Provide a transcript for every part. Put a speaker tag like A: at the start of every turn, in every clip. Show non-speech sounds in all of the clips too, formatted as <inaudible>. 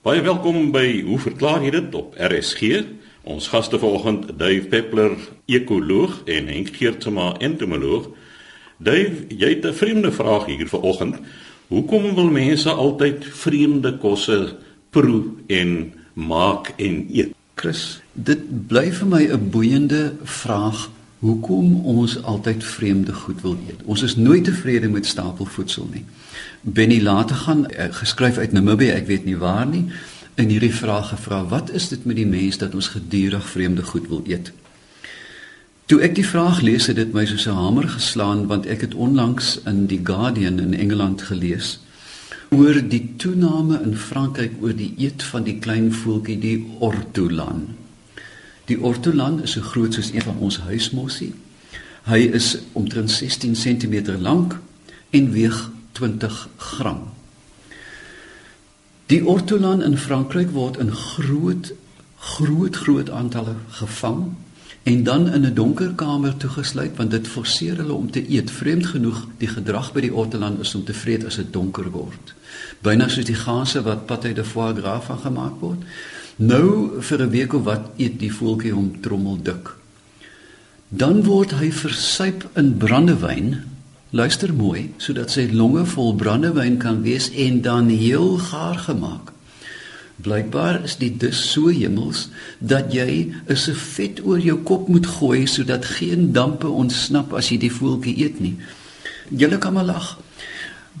A: Baie welkom by Hoe verklaar jy dit op RSG? Ons gaste vanoggend, Dave Peppler, ekoloog en Henk Geertsma, entomoloog. Dave, jy het 'n vreemde vraag hier vanoggend. Hoekom wil mense altyd vreemde kosse proe en maak en eet?
B: Chris, dit bly vir my 'n boeiende vraag. Hoekom ons altyd vreemde goed wil eet? Ons is nooit tevrede met stapelvoedsel nie. Benny later gaan uh, geskryf uit Namibië, ek weet nie waar nie, in hierdie vraag gevra, wat is dit met die mens dat ons gedurig vreemde goed wil eet? Toe ek die vraag lees, het dit my soos 'n hamer geslaan want ek het onlangs in die Guardian in Engeland gelees oor die toename in Frankryk oor die eet van die klein voeltjie die ortolan. Die ortolan is so groot soos een van ons huismossie. Hy is omtrent 16 cm lank en weeg 20 gram. Die ortolan in Frankryk word in groot groot groot aantalle gevang en dan in 'n donker kamer toegesluit want dit forceer hulle om te eet. Vreemd genoeg, die gedrag by die ortolan is om te vreet as dit donker word. Byna soos die ganse wat patay de foie gras van gemaak word. Nou vir 'n week of wat eet die voeltjie hom trommeldik. Dan word hy versuip in brandewyn Luister mooi sodat sy longe vol brandewyn kan wees en dan heel gaar gemaak. Blykbaar is die dus so hemels dat jy 'n servet oor jou kop moet gooi sodat geen dampe ontsnap as jy die voeltjie eet nie. Julle kan maar lag.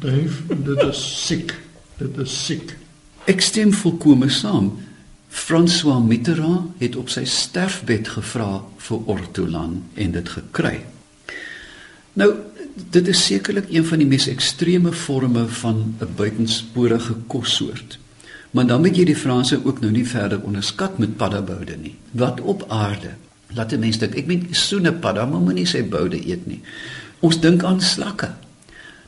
C: Dave, dit is siek. Dit is siek.
B: Ek stem volkome saam. François Mitterrand het op sy sterfbed gevra vir ortolan en dit gekry. Nou dit is sekerlik een van die mees ekstreme forme van 'n buitensporige kossoort. Maar dan moet jy die Franse ook nou nie verder onderskat met paddaboude nie. Wat op aarde laat 'n mens dink, ek meen soene padda, maar moenie sy boude eet nie. Ons dink aan slakke.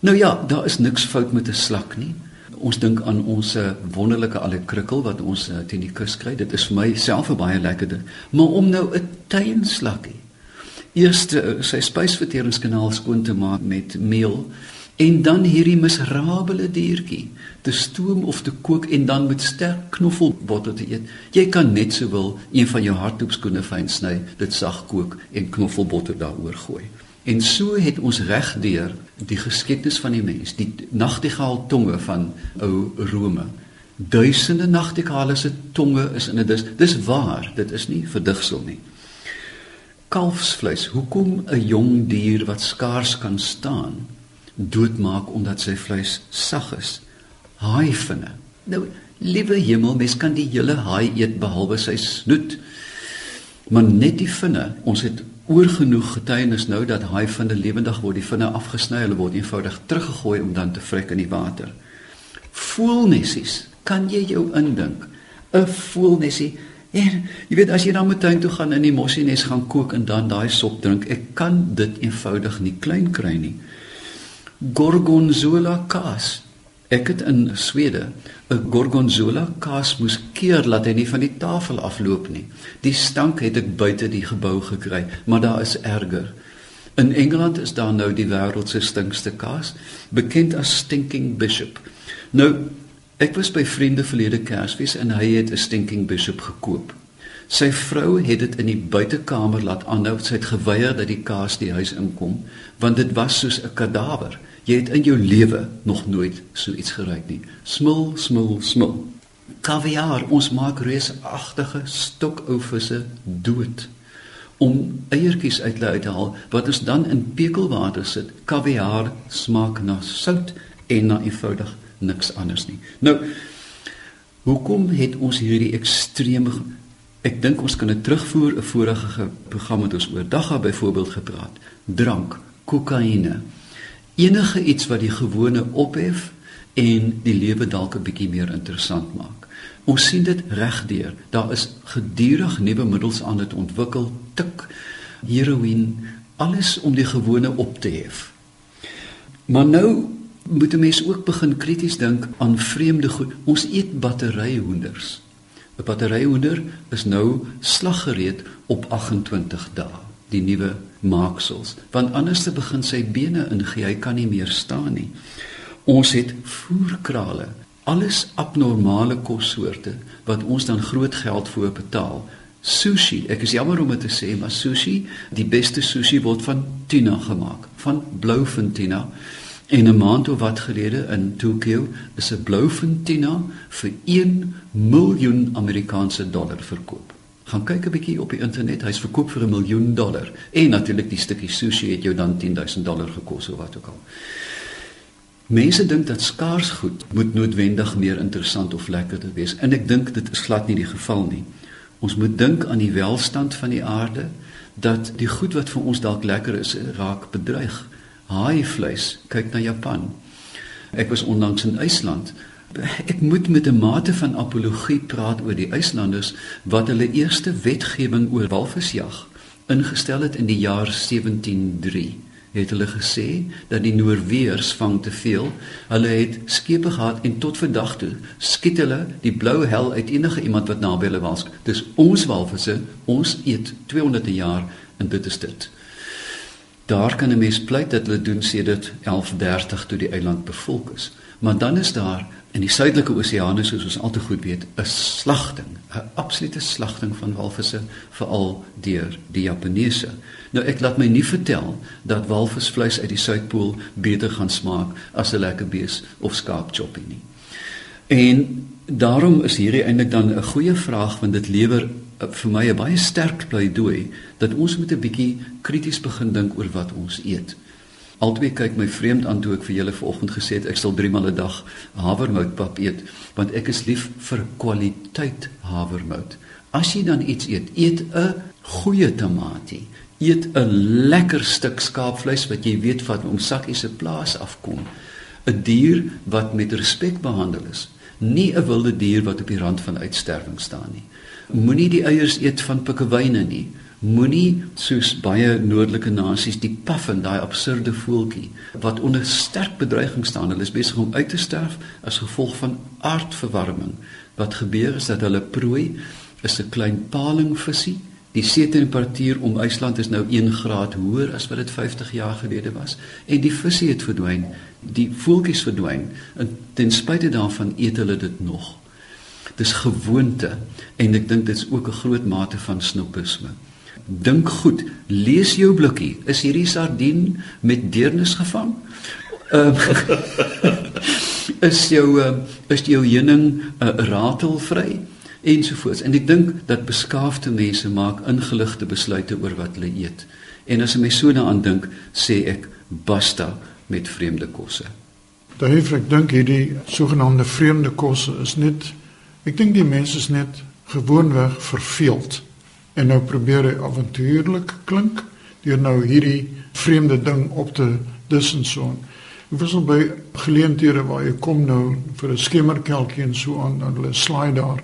B: Nou ja, daar is niks fout met 'n slak nie. Ons dink aan ons wonderlike allekrikkel wat ons eh, teen die kus kry. Dit is vir my self 'n baie lekker ding. Maar om nou 'n tuinslakkie eerste eh, sy spysverteringskanaal skoon te maak met meel en dan hierdie miserabele diertjie te stoom of te kook en dan met sterk knoffelbotter te eet. Jy kan net sowel een van jou hardloopskoene fyn sny, dit sag kook en knoffelbotter daaroor gooi. En so het ons reg deur die geskiedenis van die mens, die nagtegaal tonge van ou Rome. Duisende nagtegale se tonge is in 'n dis dis waar, dit is nie verdigsel nie kalfsvleis. Hoekom 'n jong dier wat skaars kan staan doodmaak omdat sy vleis sag is? Haaivinne. Nou, liewe hemel, mens kan die hele haai eet behalwe sy snoet. Maar net die vinne, ons het oorgenoeg getuienis nou dat haaivinne lewendig word, die vinne afgesny, hulle word eenvoudig teruggegooi om dan te vrek in die water. Voelnessies, kan jy jou indink? 'n Voelnessie En jy weet as jy dan met tuin toe gaan in die mossienes gaan kook en dan daai sop drink, ek kan dit eenvoudig nie klein kry nie. Gorgonzola kaas. Ek het in Swede 'n gorgonzola kaas moes keer laat hy nie van die tafel afloop nie. Die stank het ek buite die gebou gekry, maar daar is erger. In Engeland is daar nou die wêreld se stinkste kaas, bekend as stinking bishop. Nou Ek was by vriende verlede Kersfees en hy het 'n stinking bishop gekoop. Sy vrou het dit in die buitekamer laat aanhou. Sy het geweier dat die kaas die huis inkom want dit was soos 'n kadawer. Jy het in jou lewe nog nooit so iets geruik nie. Smil, smil, smil. Kaviaar, ons maak reusagtige stokou visse dood om eiertjies uit te haal wat ons dan in pekelwater sit. Kaviaar smaak na sout en na eenvoudig niks anders nie. Nou hoekom het ons hierdie ekstreme ek dink ons kan dit terugvoer 'n vorige program het ons oor dagga byvoorbeeld gepraat. Drank, kokaine. Enige iets wat die gewone ophef en die lewe dalk 'n bietjie meer interessant maak. Ons sien dit regdeur. Daar is gedurig nuwe middels aan dit ontwikkel, tik, heroïne, alles om die gewone op te hef. Maar nou moet 'n mens ook begin krities dink aan vreemde goed. Ons eet batteryhoenders. 'n Batteryhoender is nou slaggereed op 28 dae, die nuwe maaksels, want anders te begin sy bene ingee, hy kan nie meer staan nie. Ons het voerkrale. alles abnormale kossoorte wat ons dan groot geld vir betaal. Sushi, ek is jammer om dit te sê, maar sushi, die beste sushi word van tuna gemaak, van blouvin tuna. En 'n maand of wat gelede in Tokio is 'n blouvin tuna vir 1 miljoen Amerikaanse dollar verkoop. Gaan kyk 'n bietjie op die internet, hy's verkoop vir 'n miljoen dollar. En natuurlik die stukkie sushi het jou dan 10000 dollar gekos of wat ook al. Mense dink dat skaars goed moet noodwendig meer interessant of lekkerder wees en ek dink dit is glad nie die geval nie. Ons moet dink aan die welstand van die aarde dat die goed wat vir ons dalk lekker is raak bedreig. Haai vleis, kyk na Japan. Ek was onlangs in IJsland. Ek moet met 'n mate van apologie praat oor die IJslanders wat hulle eerste wetgewing oor walvisjag ingestel het in die jaar 1703 het hulle gesê dat die Noorweërs vang te veel. Hulle het skepe gehad en tot vandag toe skiet hulle die blou hel uit enige iemand wat naby hulle was. Dis ons walvisse, ons eet 200 jaar en dit is dit. Daar kan 'n mens pleit dat hulle doen sedert 1130 toe die eiland bevolk is. Maar dan is daar in die suidelike oseane soos ons altyd goed weet, 'n slagting, 'n absolute slagting van walvisse veral deur die Japaneese. Nou ek laat my nie vertel dat walvisvleis uit die Suidpool beter gaan smaak as 'n lekker bees of skaapchoppie nie. En daarom is hierdie eintlik dan 'n goeie vraag want dit lewer eh, vir my 'n baie sterk pleidooi dat ons moet 'n bietjie krities begin dink oor wat ons eet. Altwee kyk my vreemd aan toe ek vir julle vanoggend gesê het ek sal 3 maal 'n dag havermoutpap eet want ek is lief vir kwaliteit havermout. As jy dan iets eet, eet 'n goeie tamatie. Eet 'n lekker stuk skaapvleis wat jy weet van om sakkie se plaas afkom. 'n Dier wat met respek behandel is, nie 'n wilde dier wat op die rand van uitsterwing staan nie. Moenie die eiers eet van pikkewyne nie moenie soos baie noordelike nasies die puffin daai absurde voeltjie wat onder sterk bedreiging staan. Hulle is besig om uit te sterf as gevolg van aardverwarming. Wat gebeur is dat hulle prooi is 'n klein palingvisie. Die seetemperatuur om IJsland is nou 1 graad hoër as wat dit 50 jaar gelede was. En die visie het verdwyn. Die voeltjies verdwyn. En ten spyte daarvan eet hulle dit nog. Dis gewoonte en ek dink dit is ook 'n groot mate van snoepisme dink goed, lees jou blikkie. Is hierdie sardien met deernis gevang? Ehm uh, <laughs> is jou uh, is jou heuning uh, ratelvry ensovoorts. En ek dink dat beskaafde mense maak ingeligte besluite oor wat hulle eet. En as 'n mens so daaraan dink, sê ek basta met vreemde kosse.
C: Daai ek dink hierdie sogenaamde vreemde kosse is net ek dink die mense is net gewoonweg verveeld en nou probeer hy avontuurlik klink deur nou hierdie vreemde ding op te dis en so. Ek was by geleenthede waar jy kom nou vir 'n skemerkelkie en so aan dan hulle slaai daar.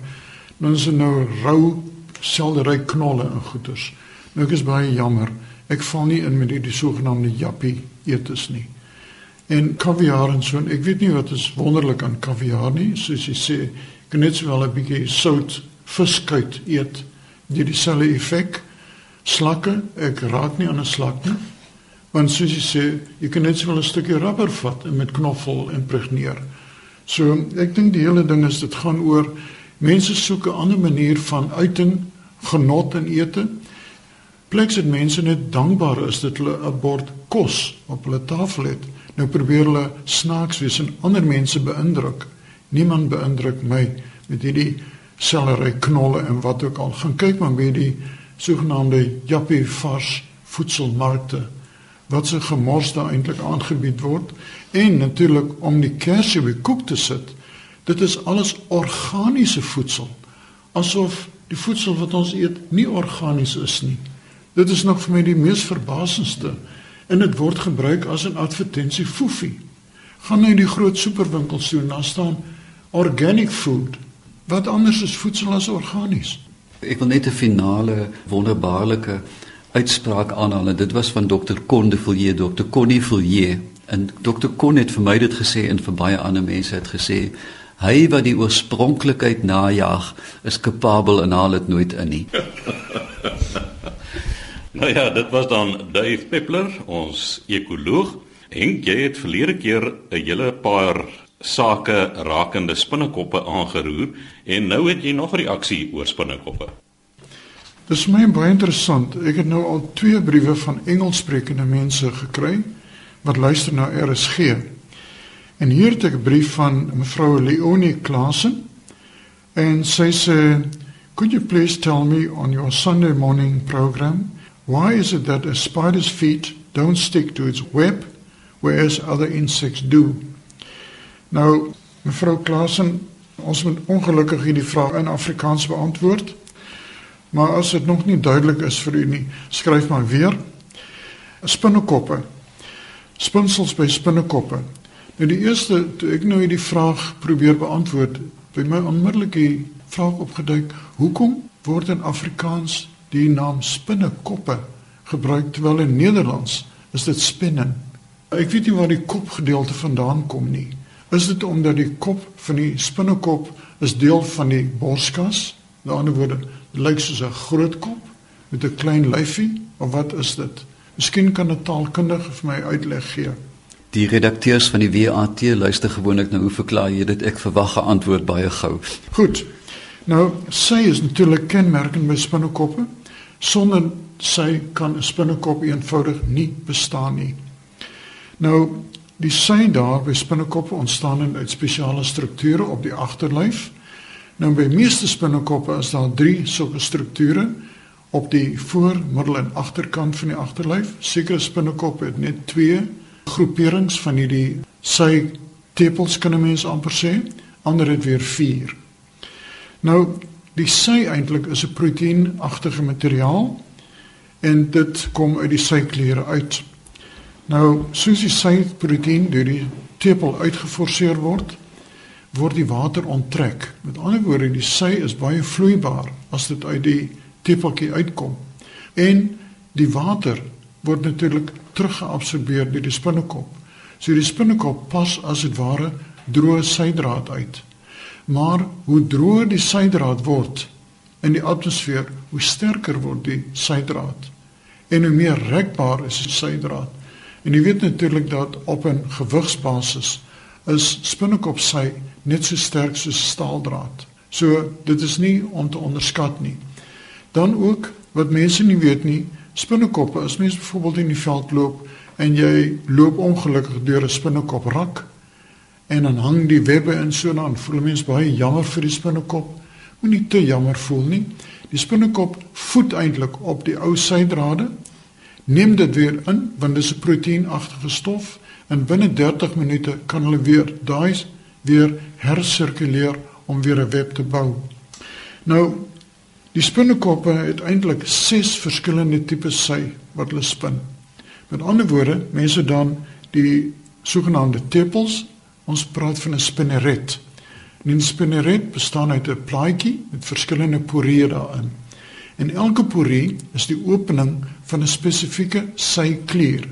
C: Dan is er nou rou seldery knolle en goeters. Nou ek is baie jammer. Ek val nie in met hierdie sogenaamde jappie eetes nie. En kaviaar en so, ek weet nie wat is wonderlik aan kaviaar nie, soos jy sê, kan net so wel 'n bietjie sout viskuit eet deur dieselfde effek. Slakke, ek raak nie aan 'n slak nie. Want soos jy sê, jy kan net so 'n stukkie rubber vat en met knoffel impregneer. So ek dink die hele ding is dit gaan oor mense soek 'n ander manier van uiting, genot en ete. Pleks dit mense net dankbaar is dat hulle 'n bord kos op hulle tafel het. Nou probeer hulle snaaks wees en ander mense beïndruk. Niemand beïndruk my met hierdie sellery knolle en wat ook al. Gaan kyk maar by die sogenaamde Jappie vars voedselmarkte wat se gemors daar eintlik aangebied word en natuurlik om die kersie by koek te sit. Dit is alles organiese voedsel. Asof die voedsel wat ons eet nie organies is nie. Dit is nog vir my die mees verbasendste en dit word gebruik as 'n advertensie foefie. Gaan nou in die groot superwinkels toe en daar staan organic food Wat anders is voedsel as organies?
B: Ek wil net 'n finale wonderbaarlike uitspraak aanhaal. Dit was van Dr. Conde Villiers, Dr. Connie Villiers. En Dr. Con het vir my dit gesê en vir baie ander mense het gesê, hy wat die oorspronklikheid najag, is kapabel en haal dit nooit in nie. <laughs>
A: nou ja, dit was dan Dave Peppler, ons ekoloog. En jy het verlede keer 'n hele paar sake rakende spinnekoppe aangeroer en nou het jy nog reaksie oor spinnekoppe.
C: Dis my baie interessant. Ek het nou al twee briewe van Engelssprekende mense gekry wat luister na RSG. En hier het ek 'n brief van mevrou Leonie Klasen en sy sê, "Could you please tell me on your Sunday morning program why is it that a spider's feet don't stick to its web whereas other insects do?" Nou, mevrou Klasen, ons moet ongelukkig hierdie vraag in Afrikaans beantwoord. Maar as dit nog nie duidelik is vir u nie, skryf maar weer. Spinnekoppe. Spinsels by spinnekoppe. Nou die eerste toe ek nou hierdie vraag probeer beantwoord, by my onmiddellik die vraag opgeduik: Hoekom word in Afrikaans die naam spinnekoppe gebruik terwyl in Nederlands is dit spinnen? Ek weet nie waar die kopgedeelte vandaan kom nie. Is dit omdat die kop van die spinnekop is deel van die borskas? Met ander woorde, dit lyk soos 'n groot kop met 'n klein lyfie of wat is dit? Miskien kan 'n taalkundige vir my uitleg gee.
B: Die redakteurs van die WAT luister gewoonlik nou hoe verklaar jy dit? Ek verwag 'n antwoord baie gou.
C: Goed. Nou, sy is natuurlik kenmerkend by spinnekoppe. Sonder sy kan 'n spinnekop eenvoudig nie bestaan nie. Nou, Die sy daar by spinnekoppe ontstaan uit spesiale strukture op die agterlyf. Nou by meeste spinnekoppe is daar 3 sulke strukture op die voor, middel en agterkant van die agterlyf. Sekere spinnekoppe het net 2 groeperings van hierdie sy tepels kan 'n mens amper sê, ander het weer 4. Nou die sy eintlik is 'n proteïenagtige materiaal en dit kom uit die sykliere uit. Nou, soos die suiproteïen deur die tepel uitgeforseer word, word die water onttrek. Met ander woorde, die sy is baie vloeibaar as dit uit die tepeltjie uitkom. En die water word natuurlik teruggeabsorbeer deur die spinnekop. So die spinnekop pas as dit ware droë sydraad uit. Maar hoe droër die sydraad word in die atmosfeer, hoe sterker word die sydraad. En hoe meer rekbaar is die sydraad. En jy weet natuurlik dat op 'n gewigsbasis is spinnekop sy net so sterk soos staaldraad. So dit is nie om te onderskat nie. Dan ook wat mense nie weet nie, spinnekoppe, as mens byvoorbeeld in die veld loop en jy loop ongelukkig deur 'n spinnekop rak en dan hang die webbe in so dan voel mens baie jammer vir die spinnekop. Moenie te jammer voel nie. Die spinnekop voed eintlik op die ou sydrade neem dit weer in want dit is 'n proteïenagtige stof en binne 30 minute kan hulle weer daai weer hersirkuleer om weer 'n web te bou. Nou die spinnekoppe het eintlik 6 verskillende tipe sy wat hulle spin. Met ander woorde, mense dan die sogenaamde tepels, ons praat van 'n spinneret. 'n spinneret bestaan uit 'n plaatjie met verskillende poree daarin. En elke porie is die opening van 'n spesifieke syklier.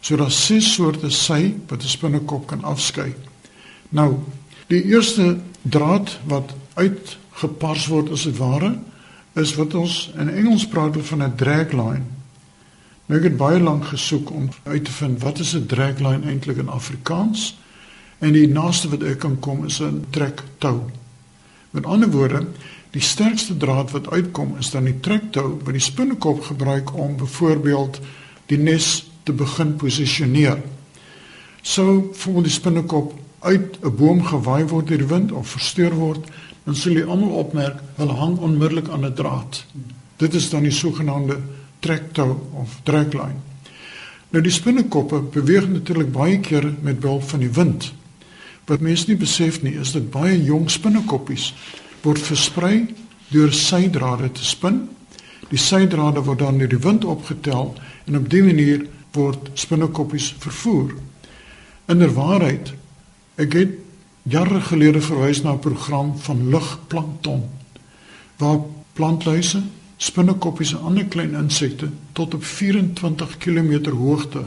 C: So daar's ses soorte sy wat 'n spinnekop kan afskei. Nou, die eerste draad wat uitgepars word as dit ware, is wat ons in Engels praat van 'n drag line. Nou ek het baie lank gesoek om uit te vind wat is 'n drag line eintlik in Afrikaans? En die naaste wat ek kan kom is 'n trek tou. Met ander woorde, Die sterkste draad wat uitkom is dan die trektou wat die spinnekop gebruik om byvoorbeeld die nes te begin posisioneer. Sou voor die spinnekop uit 'n boom gewaai word deur die wind of versteur word, dan sal jy almal opmerk hulle hang onmiddellik aan 'n draad. Dit is dan die sogenaamde trektou of dragline. Nou die spinnekoppe beweeg natuurlik baie keer met behulp van die wind. Wat mense nie besef nie, is dit baie jong spinnekoppies word versprei deur sydrade te spin. Die sydrade word dan deur die wind opgetel en op dié manier word spinnekoppies vervoer. Inderwaarheid, ek het jare gelede verwys na 'n program van lugplankton waar plantluise, spinnekoppies en ander klein insekte tot op 24 km hoogte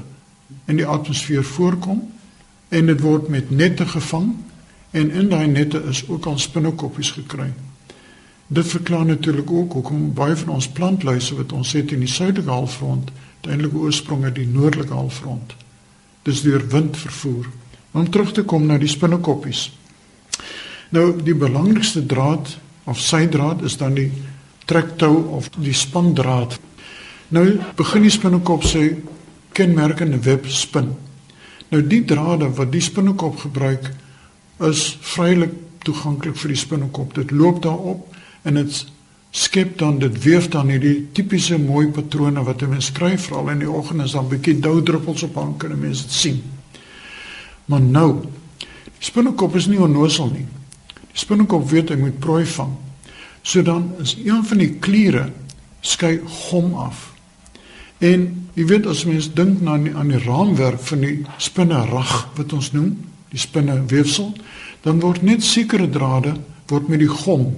C: in die atmosfeer voorkom en dit word met nette gevang En in daai nette is ook al spinnekoppies gekry. Dit verklaar natuurlik ook hoekom baie van ons plantluise wat ons het in die suidelike halfrond, uiteindelik oorsprong uit die noordelike halfrond. Dis deur wind vervoer. Om terug te kom na die spinnekoppies. Nou die belangrikste draad of sydraad is dan die trektou of die spandraad. Nou begin die spinnekop sy kenmerkende web spin. Nou die drade wat die spinnekop gebruik is vrylik toeganklik vir die spinnekop. Dit loop daarop en dit skep dan dit weef dan hierdie tipiese mooi patrone wat mens kry veral in die oggend as dan bietjie doudruppels op hang kan 'n mens dit sien. Maar nou, die spinnekop is nie onnosel nie. Die spinnekop weet hy moet prooi vang. So dan is een van die kliere skei gom af. En jy weet as mens dink na die, aan die raamwerk van die spinnerag wat ons noem, die spinneweefsel, dan word net sekere drade word met die gom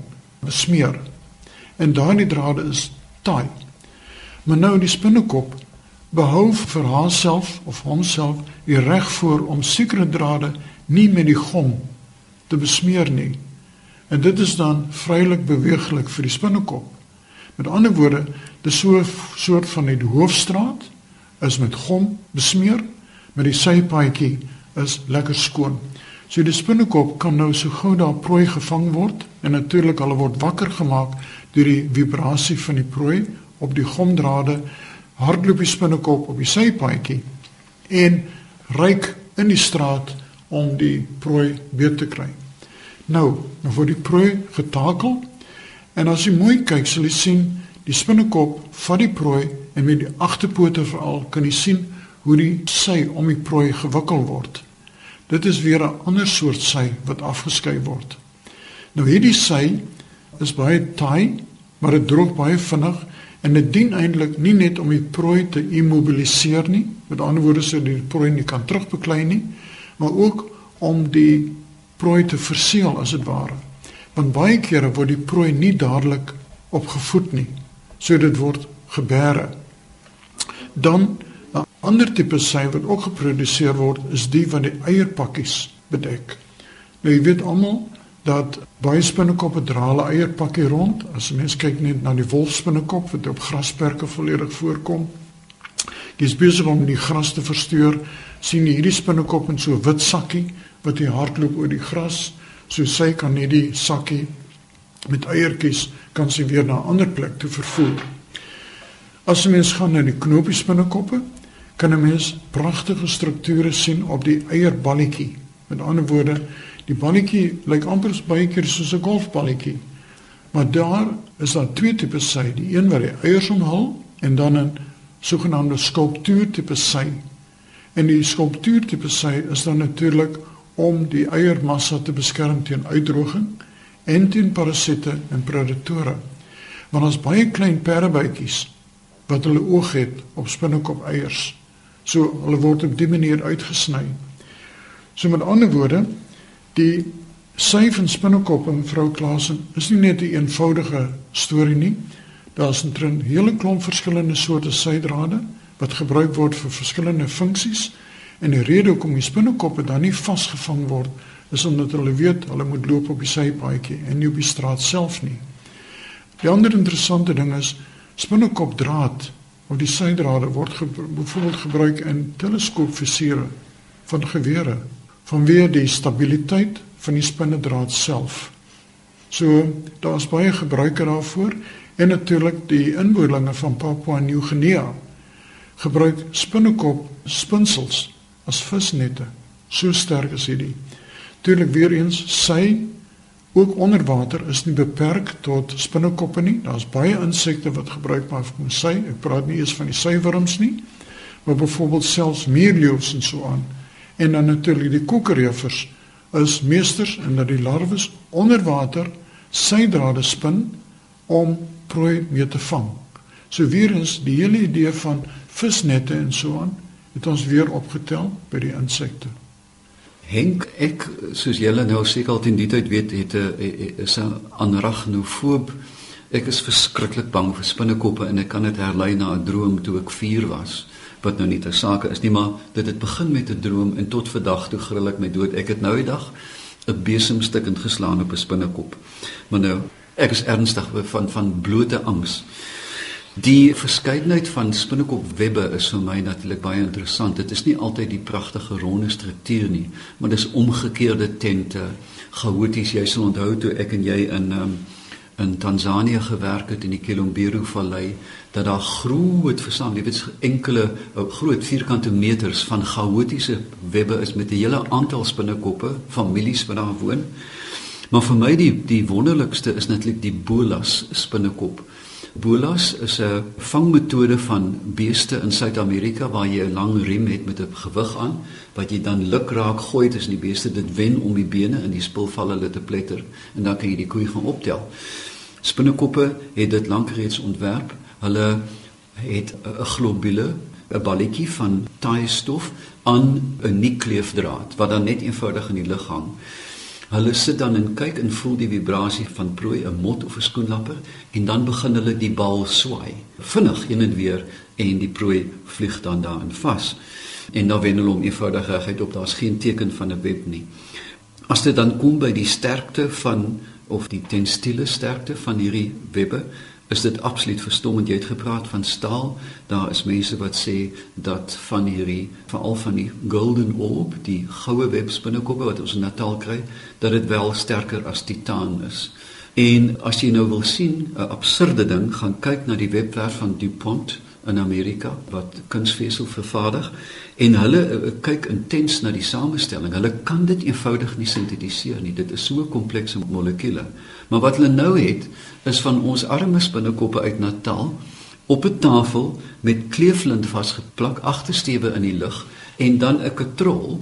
C: besmeer. En daardie drade is taai. Maar nou die spinnekop behou vir haarself of homself die reg voor om sekere drade nie met die gom te besmeer nie. En dit is dan vrylik beweeglik vir die spinnekop. Met ander woorde, dis so 'n soort van die hoofstraat is met gom besmeer, met die sypaadjie is lekker skoon. So die spinnekop kan nou so gou daar prooi gevang word en natuurlik hulle word wakker gemaak deur die vibrasie van die prooi op die gomdrade hardloop die spinnekop op die sypaadjie en ryk in die straat om die prooi beet te kry. Nou, nou word die prooi getakel en as jy mooi kyk, sal jy sien die spinnekop vat die prooi en met die agterpote veral kan jy sien hoe die sy om die prooi gewikkel word. Dit is weer 'n ander soort sy wat afgeskei word. Nou hierdie sy is baie taai, maar dit droog baie vinnig en dit dien eintlik nie net om die prooi te immobiliseer nie, met ander woorde sodat die prooi nie kan terugbeklei nie, maar ook om die prooi te verseël as dit ware. Want baie kere word die prooi nie dadelik opgevoed nie. So dit word gebeere. Dan ander tipe sy wat ook geproduseer word is die van die eierpakkies bedek. Nou jy weet almal dat baie spinnekoppe dra hulle eierpakkie rond. As 'n mens kyk net na die wolfspinnekop wat op grasperke volledig voorkom. Dis besig om die gras te versteur. sien jy hierdie spinnekop in so 'n wit sakkie wat hy hardloop oor die gras, so sy kan net die sakkie met eiertjies kan sy weer na 'n ander plek toe vervoer. As 'n mens gaan na die knopies binnekoppe, kan 'n mens pragtige strukture sien op die eierballetjie. Met ander woorde, die balletjie lyk amper baie keer soos 'n golfballetjie. Maar daar is daar twee tipe sy, die een wat die eiers omhul en dan 'n sogenaamde skulptuur tipe sy. En die skulptuur tipe sy is dan natuurlik om die eiermassa te beskerm teen uitdroging en teen parasiete en predatore. Want ons baie klein perdebytjies wat hulle oog het op spinnekop eiers. So hulle word op dié manier uitgesny. So met ander woorde, die sy van spinnekop en vrou Klasen is nie net 'n een eenvoudige storie nie. Daar's 'n hele klomp verskillende soorte sydrade wat gebruik word vir verskillende funksies. En die rede hoekom die spinnekoppe dan nie vasgevang word is omdat hulle weet hulle moet loop op die sypaadjie en nie op die straat self nie. Die ander interessante ding is spinnekopdraad of die sydrade word ge byvoorbeeld gebruik in teleskoopvisiere van gewere vanweë die stabiliteit van die spinnedraad self. So daar's baie gebruike daarvoor en natuurlik die inboorlinge van Papua Nieu-Guinea gebruik spinnekop spinsels as visnette. So sterk is hierdie. Tuurlik weer eens sy ook onder water is nie beperk tot spinnekoppe nie. Daar's baie insekte wat gebruik maar vir sy. Ek praat nie eers van die suiwerms nie, maar byvoorbeeld selfs meerleeu's en so aan. En dan natuurlik die kokerjeffers is meesters en dat die larwes onder water sy drade spin om prooi mee te vang. So weer eens die hele idee van visnette en so aan het ons weer opgetel by die insekte.
B: Henk ek soos julle nou seker al teen die tyd weet het 'n is 'n anarachnofoob. Ek is verskriklik bang vir spinnekoppe en ek kan dit herlei na 'n droom toe ek 4 was wat nou nie ter sake is nie maar dit het begin met 'n droom en tot vandag toe gril ek my dood. Ek het nou die dag 'n besemstuk ingeslaan op 'n spinnekop. Maar nou ek is ernstig van van blote angs. Die verskeidenheid van spinnekopwebbe is vir my natuurlik baie interessant. Dit is nie altyd die pragtige ronde struktuur nie, maar dis omgekeerde tente, chaoties. Jy sal onthou toe ek en jy in um, in Tansanië gewerk het in die Kilombero vallei dat daar groot versamel, jy weet enkele uh, groot vierkante meters van chaotiese webbe is met 'n hele aantal spinnekoppe, families wat daar woon. Maar vir my die die wonderlikste is netlik die bolas spinnekop. Bolas is 'n vangmetode van beeste in Suid-Amerika waar jy 'n lang riem het met 'n gewig aan wat jy dan lukraak gooi tussen die beeste dit wen om die bene in die spul val hulle te pletter en dan kan jy die koei gaan optel. Spinnekoppe het dit lank reeds ontwerp. Hulle het 'n globule, 'n balletjie van taai stof aan 'n nikleefdraad wat dan net eenvoudig in die lug hang. Hulle sit dan en kyk en voel die vibrasie van prooi, 'n mot of 'n skoenlapper en dan begin hulle die bal swaai. Vinnig heen en weer en die prooi vlieg dan daarin vas. En dan wen hulle om eenvoudig reguit op, daar's geen teken van 'n web nie. As dit dan kom by die sterkte van of die tenstiele sterkte van hierdie webbe, is dit absoluut verstommend. Jy het gepraat van staal. Daar is mense wat sê dat van hierdie veral van die golden orb, die goue webspinnekoppe wat ons in Natal kry, dat dit wel sterker as titaan is. En as jy nou wil sien 'n absurde ding, gaan kyk na die webwerf van DuPont in Amerika wat kunsvesel vervaardig en hulle uh, kyk intens na die samestelling. Hulle kan dit eenvoudig nie sintetiseer nie. Dit is so komplekse molekule. Maar wat hulle nou het is van ons arme spinnekoppe uit Natal op 'n tafel met kleeflint vasgeplak agtersteewe in die lug en dan 'n katrol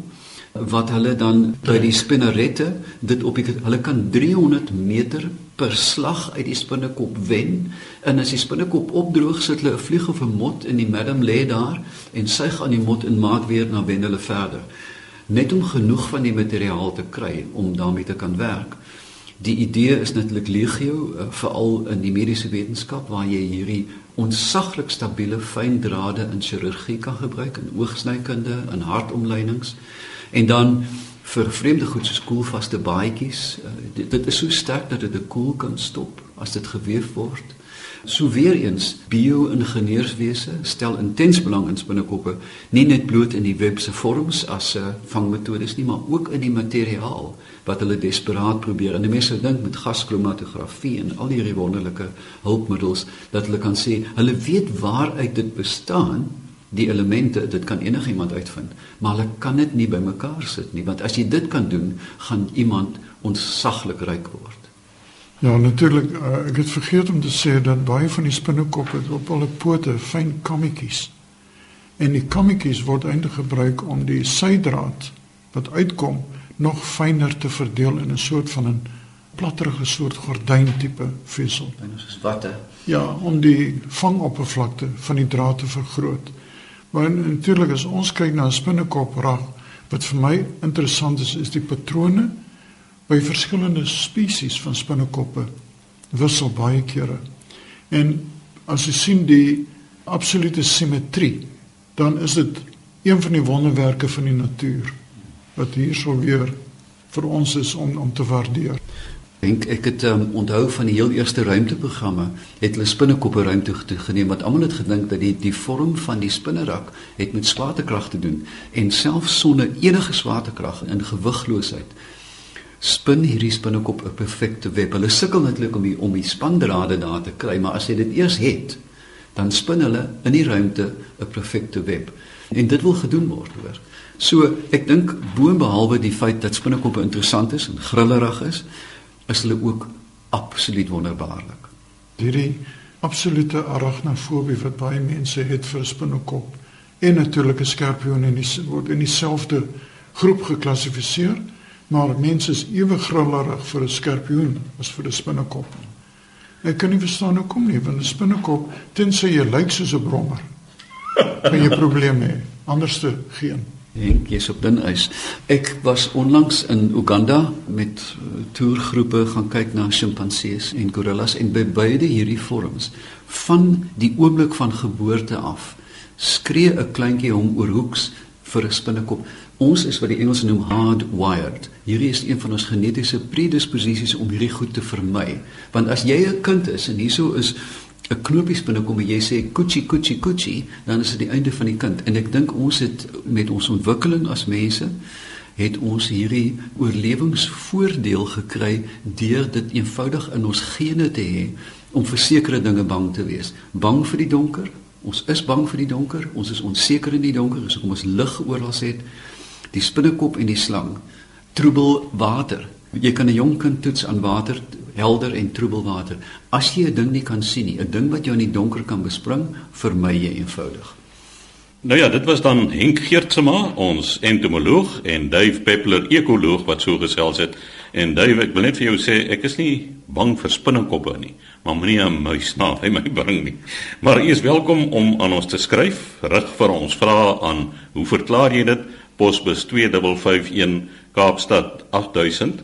B: wat hulle dan by die spinnerette dit op die, hulle kan 300 meter per slag uit die spinnekop wen en as die spinnekop opdroog sit hulle 'n vlieg of 'n mot in die madam lê daar en suig aan die mot en maak weer na wen hulle verder. Net om genoeg van die materiaal te kry om daarmee te kan werk. Die idee is natuurlik legio uh, veral in die mediese wetenskap waar jy hierdie onsaglik stabiele fyn drade in chirurgie kan gebruik in oogsnykunde en hartomlynings en dan vir vreemde goed soos koelvaste baadjies uh, dit, dit is so sterk dat dit 'n koel kan stop as dit geweef word So weer eens bio-ingenieurswese stel intens belang in spinnekoppe, nie net bloot in die web se vorms as 'n uh, vangmetodes nie, maar ook in die materiaal wat hulle desperaat probeer. En mense sou dink met gaskromatografie en al hierdie wonderlike hulpmiddels dat hulle kan sê, hulle weet waaruit dit bestaan, die elemente, dit kan enigiemand uitvind, maar hulle kan dit nie bymekaar sit nie, want as jy dit kan doen, gaan iemand ontsaglik ryk word.
C: Ja, natuurlik, uh, ek het vergeet om te sê dat baie van die spinnekoppe op hulle pote fyn kammetjies. En die kammetjies word eintlik gebruik om die sydraad wat uitkom nog fyner te verdeel in 'n soort van 'n platterige soort gordyn tipe vesel.
B: En dit is watte.
C: Ja, om die vangoppervlakte van die draad te vergroot. Maar natuurlik as ons kyk na 'n spinnekop rag, wat vir my interessant is, is die patrone by verskillende spesies van spinnekoppe wissel baie kere. En as jy sien die absolute simmetrie, dan is dit een van die wonderwerke van die natuur wat hier sou weer vir ons is om om te waardeer.
B: Dink ek het um, onthou van die heel eerste ruimteprogramme het hulle spinnekoppe ruimte toe geneem wat almal het gedink dat die die vorm van die spinnerak het met swaartekrag te doen en selfs sonder enige swaartekrag in gewigloosheid spin hierdie spinnekop 'n perfekte web. Hulle sukkel netlik om die om die spandrade daar te kry, maar as jy dit eers het, dan spin hulle in die ruimte 'n perfekte web. En dit wil gedoen word, hoor. So, ek dink boonbehalwe die feit dat spinnekoppe interessant is en grillerig is, is hulle ook absoluut wonderbaarlik.
C: Hierdie absolute arachnofobie wat baie mense het vir spinnekop en natuurlik 'n skorpioen in die word in dieselfde groep geklassifiseer maar mense is ewe grillerig vir 'n skorpioen as vir 'n spinnekop. Ek kan nie verstaan hoekom nie, want 'n spinnekop tensy jy lyk soos 'n brommer. <laughs> Kan jy probleme hê? Anderste geen.
B: Henk, jy's op dun ys. Ek was onlangs in Uganda met uh, toergroepe gaan kyk na sjimpansees en gorillas en by beide hierdie vorms van die oomblik van geboorte af skree 'n kleintjie hom oor hoeks vir 'n spinnekop. Ons is wat die Engelse noem hardwired. Hierdie is een van ons genetiese predisposisies om hierdie goed te vermy. Want as jy 'n kind is en hieso is 'n knopies binnekom en jy sê kuchi kuchi kuchi, dan is dit die einde van die kind. En ek dink ons het met ons ontwikkeling as mense het ons hierdie oorlewingsvoordeel gekry deur dit eenvoudig in ons gene te hê om vir sekere dinge bang te wees. Bang vir die donker. Ons is bang vir die donker. Ons is onseker in die donker, so kom ons lig oral het. Die spinnekop en die slang. Troebel water. Jy kan 'n jong kind toets aan water, helder en troebel water. As jy 'n ding nie kan sien nie, 'n ding wat jou in die donker kan bespring, vermy jy eenvoudig.
A: Nou ja, dit was dan Henk Geertsma, ons entomoloog en Dave Peppler, ekoloog wat so gesels het. En Dave, ek wil net vir jou sê, ek is nie bang vir spinnekoppe nie, maar moenie 'n muis na hy my bring nie. Maar u is welkom om aan ons te skryf, rig vir ons vrae aan hoe verklaar jy dit? Posbus 2551 Kaapstad 8000